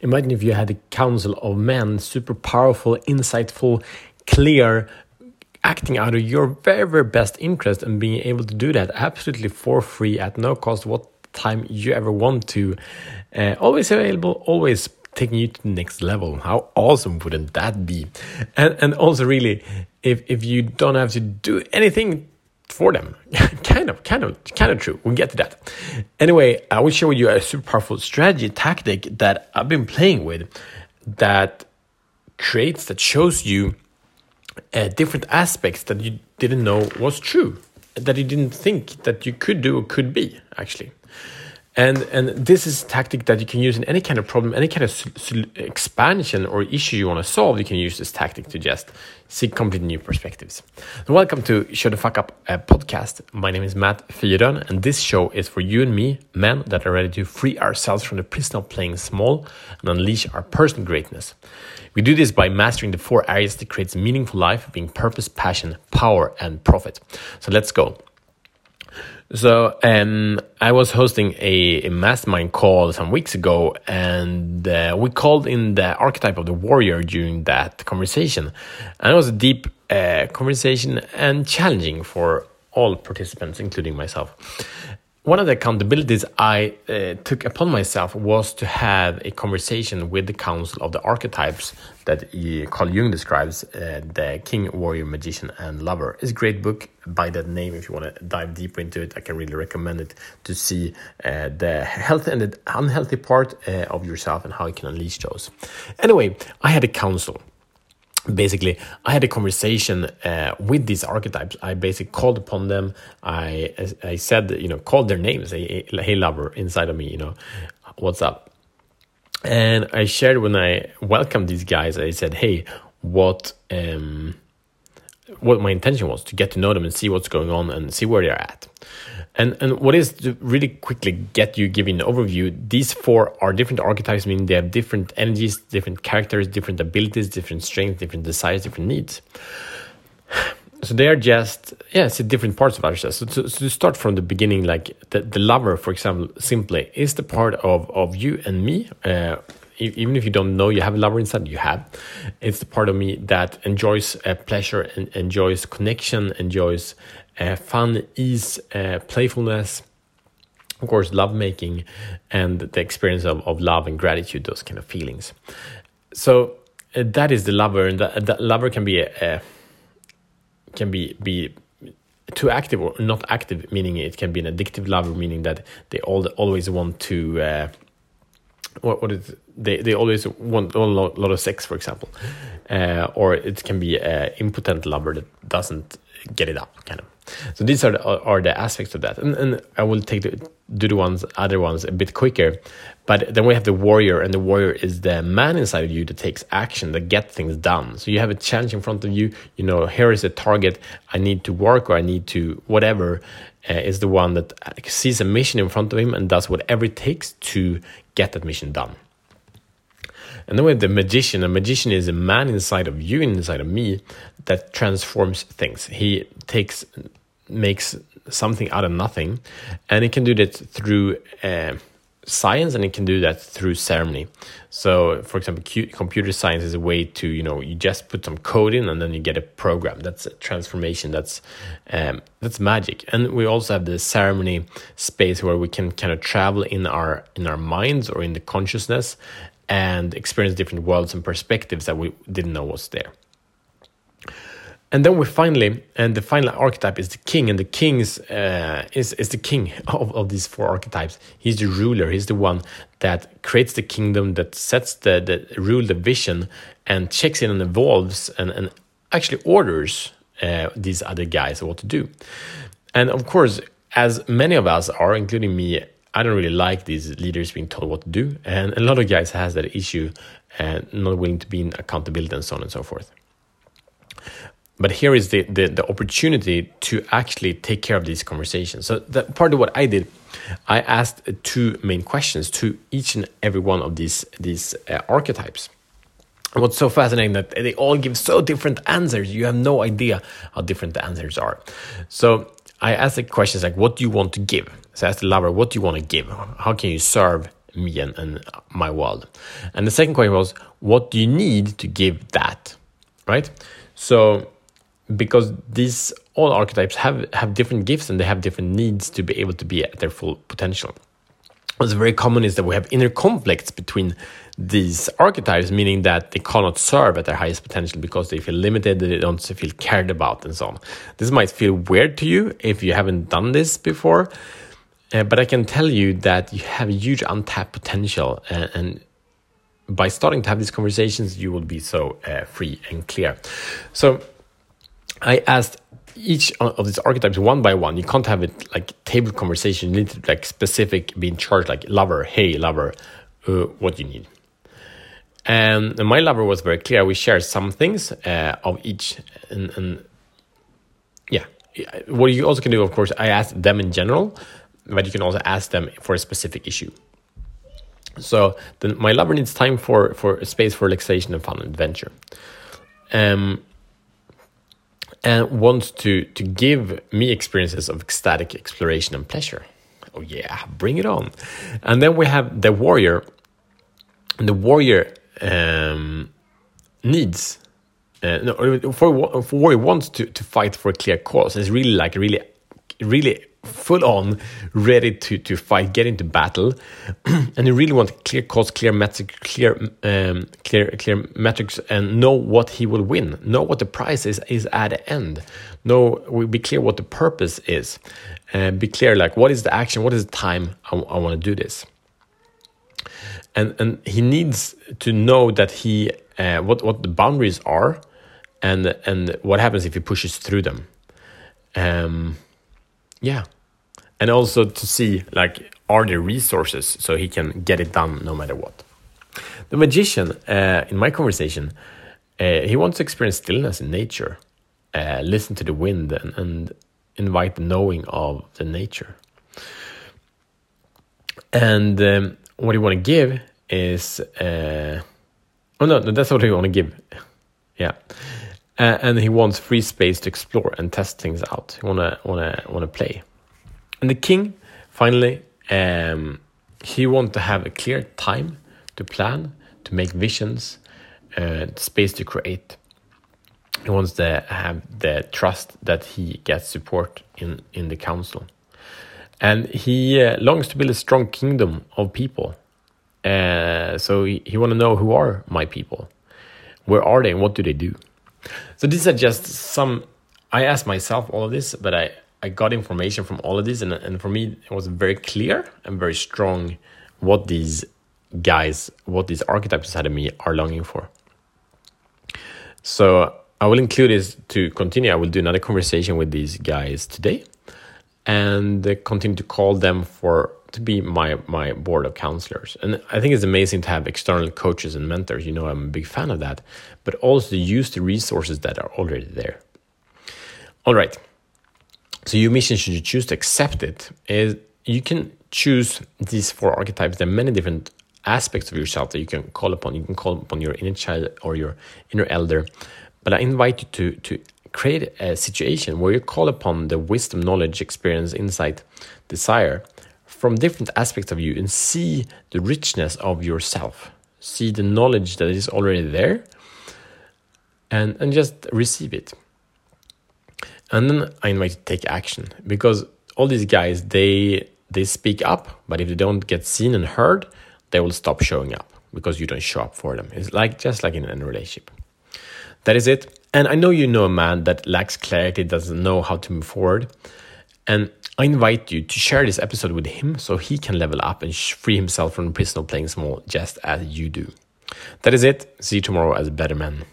Imagine if you had a council of men, super powerful, insightful, clear, acting out of your very, very best interest and being able to do that absolutely for free at no cost, what time you ever want to. Uh, always available, always taking you to the next level. How awesome wouldn't that be? And and also really, if if you don't have to do anything for them, kind of, kind of, kind of true. We'll get to that. Anyway, I will share with you a super powerful strategy tactic that I've been playing with that creates that shows you uh, different aspects that you didn't know was true, that you didn't think that you could do or could be actually. And and this is a tactic that you can use in any kind of problem, any kind of expansion or issue you want to solve. You can use this tactic to just see completely new perspectives. Welcome to Show the Fuck Up podcast. My name is Matt Fyron, and this show is for you and me, men that are ready to free ourselves from the prison of playing small and unleash our personal greatness. We do this by mastering the four areas that creates meaningful life, being purpose, passion, power, and profit. So let's go. So um, I was hosting a, a, mastermind call some weeks ago, and uh, we called in the archetype of the warrior during that conversation. And it was a deep uh, conversation and challenging for all participants, including myself one of the accountabilities I uh, took upon myself was to have a conversation with the Council of the Archetypes that Carl Jung describes, uh, the King, Warrior, Magician, and Lover. It's a great book by that name. If you want to dive deeper into it, I can really recommend it to see uh, the healthy and the unhealthy part uh, of yourself and how you can unleash those. Anyway, I had a council basically i had a conversation uh, with these archetypes. I basically called upon them. I i said you know called their names. Hey, hey lover inside of me you know what's up? And i shared when i welcomed these guys. I said hey what um what my intention was to get to know them and see what's going on and see where they're at and and what is to really quickly get you giving an overview, these four are different archetypes, meaning they have different energies, different characters, different abilities, different strengths, different desires, different needs. So they are just yeah, it's different parts of ourselves. So to, so to start from the beginning, like the, the lover, for example, simply is the part of of you and me. Uh, even if you don't know you have a lover inside, you have. It's the part of me that enjoys uh, pleasure and enjoys connection, enjoys uh, fun, ease, uh, playfulness, of course, lovemaking, and the experience of, of love and gratitude, those kind of feelings. So uh, that is the lover, and that, lover can be a, can be be too active or not active, meaning it can be an addictive lover, meaning that they all always want to. Uh, what, what is they they always want a lot, lot of sex, for example, uh, or it can be an impotent lover that doesn't get it up, kind of. So these are the, are the aspects of that, and, and I will take the, do the ones other ones a bit quicker. But then we have the warrior, and the warrior is the man inside of you that takes action, that gets things done. So you have a challenge in front of you. You know, here is a target. I need to work, or I need to whatever. Uh, is the one that sees a mission in front of him and does whatever it takes to get that mission done. And then we have the magician. A magician is a man inside of you, inside of me, that transforms things. He takes, makes something out of nothing, and he can do that through uh, science, and he can do that through ceremony. So, for example, computer science is a way to, you know, you just put some code in, and then you get a program. That's a transformation. That's um, that's magic. And we also have the ceremony space where we can kind of travel in our in our minds or in the consciousness and experience different worlds and perspectives that we didn't know was there. And then we finally, and the final archetype is the king, and the king is uh, is, is the king of, of these four archetypes. He's the ruler. He's the one that creates the kingdom, that sets the, the rule, the vision, and checks in and evolves, and, and actually orders uh, these other guys what to do. And of course, as many of us are, including me, I don't really like these leaders being told what to do, and a lot of guys has that issue and not willing to be in accountability and so on and so forth. But here is the, the, the opportunity to actually take care of these conversations. So part of what I did, I asked two main questions to each and every one of these these uh, archetypes. And what's so fascinating that they all give so different answers. You have no idea how different the answers are. So I asked the questions like, "What do you want to give?" So asked the lover, "What do you want to give? How can you serve me and, and my world. And the second question was, what do you need to give that? Right? So because these all archetypes have have different gifts and they have different needs to be able to be at their full potential. What's very common is that we have inner conflicts between these archetypes, meaning that they cannot serve at their highest potential because they feel limited, they don't feel cared about, and so on. This might feel weird to you if you haven't done this before, uh, but I can tell you that you have a huge untapped potential, and, and by starting to have these conversations, you will be so uh, free and clear. So, I asked each of these archetypes one by one. You can't have it like table conversation. You need to like specific being charged like lover, hey lover, uh, what you need. And my lover was very clear. We shared some things uh, of each, and, and, yeah, what you also can do, of course, I asked them in general, but you can also ask them for a specific issue. So then, my lover needs time for for space for relaxation and fun and adventure. Um, and wants to to give me experiences of ecstatic exploration and pleasure. Oh yeah, bring it on. And then we have the warrior. The warrior um, needs uh, no, for, for warrior wants to, to fight for a clear cause. It's really like really really full on ready to, to fight, get into battle, and you really want clear cause, clear metrics, clear um, clear clear metrics, and know what he will win. Know what the prize is is at the end. Know be clear what the purpose is. Uh, be clear like what is the action, what is the time I, I want to do this. And and he needs to know that he uh, what what the boundaries are, and and what happens if he pushes through them. Um, yeah and also to see like are there resources so he can get it done no matter what? The magician uh, in my conversation uh, he wants to experience stillness in nature uh, listen to the wind and, and, invite the knowing of the nature. And um, what you want to give is uh, oh no, no that's what he want to give. Yeah. Uh, and he wants free space to explore and test things out. He to want to play and the king, finally, um, he wants to have a clear time to plan, to make visions, uh, space to create. He wants to have the trust that he gets support in, in the council. And he uh, longs to build a strong kingdom of people. Uh, so he, he want to know who are my people? Where are they and what do they do? So these are just some, I asked myself all of this, but I, I got information from all of this, and, and for me, it was very clear and very strong what these guys, what these archetypes inside of me are longing for. So I will include this to continue. I will do another conversation with these guys today, and continue to call them for to be my my board of counselors. And I think it's amazing to have external coaches and mentors. You know, I'm a big fan of that, but also use the resources that are already there. All right. So your mission, should you choose to accept it, is you can choose these four archetypes. There are many different aspects of yourself that you can call upon. You can call upon your inner child or your inner elder. But I invite you to to create a situation where you call upon the wisdom, knowledge, experience, insight, desire from different aspects of you and see the richness of yourself. See the knowledge that is already there and, and just receive it and then I invite you to take action because all these guys they they speak up, but if they don't get seen and heard, they will stop showing up because you don't show up for them. It's like just like in a relationship. That is it. And I know you know a man that lacks clarity, doesn't know how to move forward. And I invite you to share this episode with him so he can level up and free himself from the prison of playing small just as you do. That is it. See you tomorrow as a better man.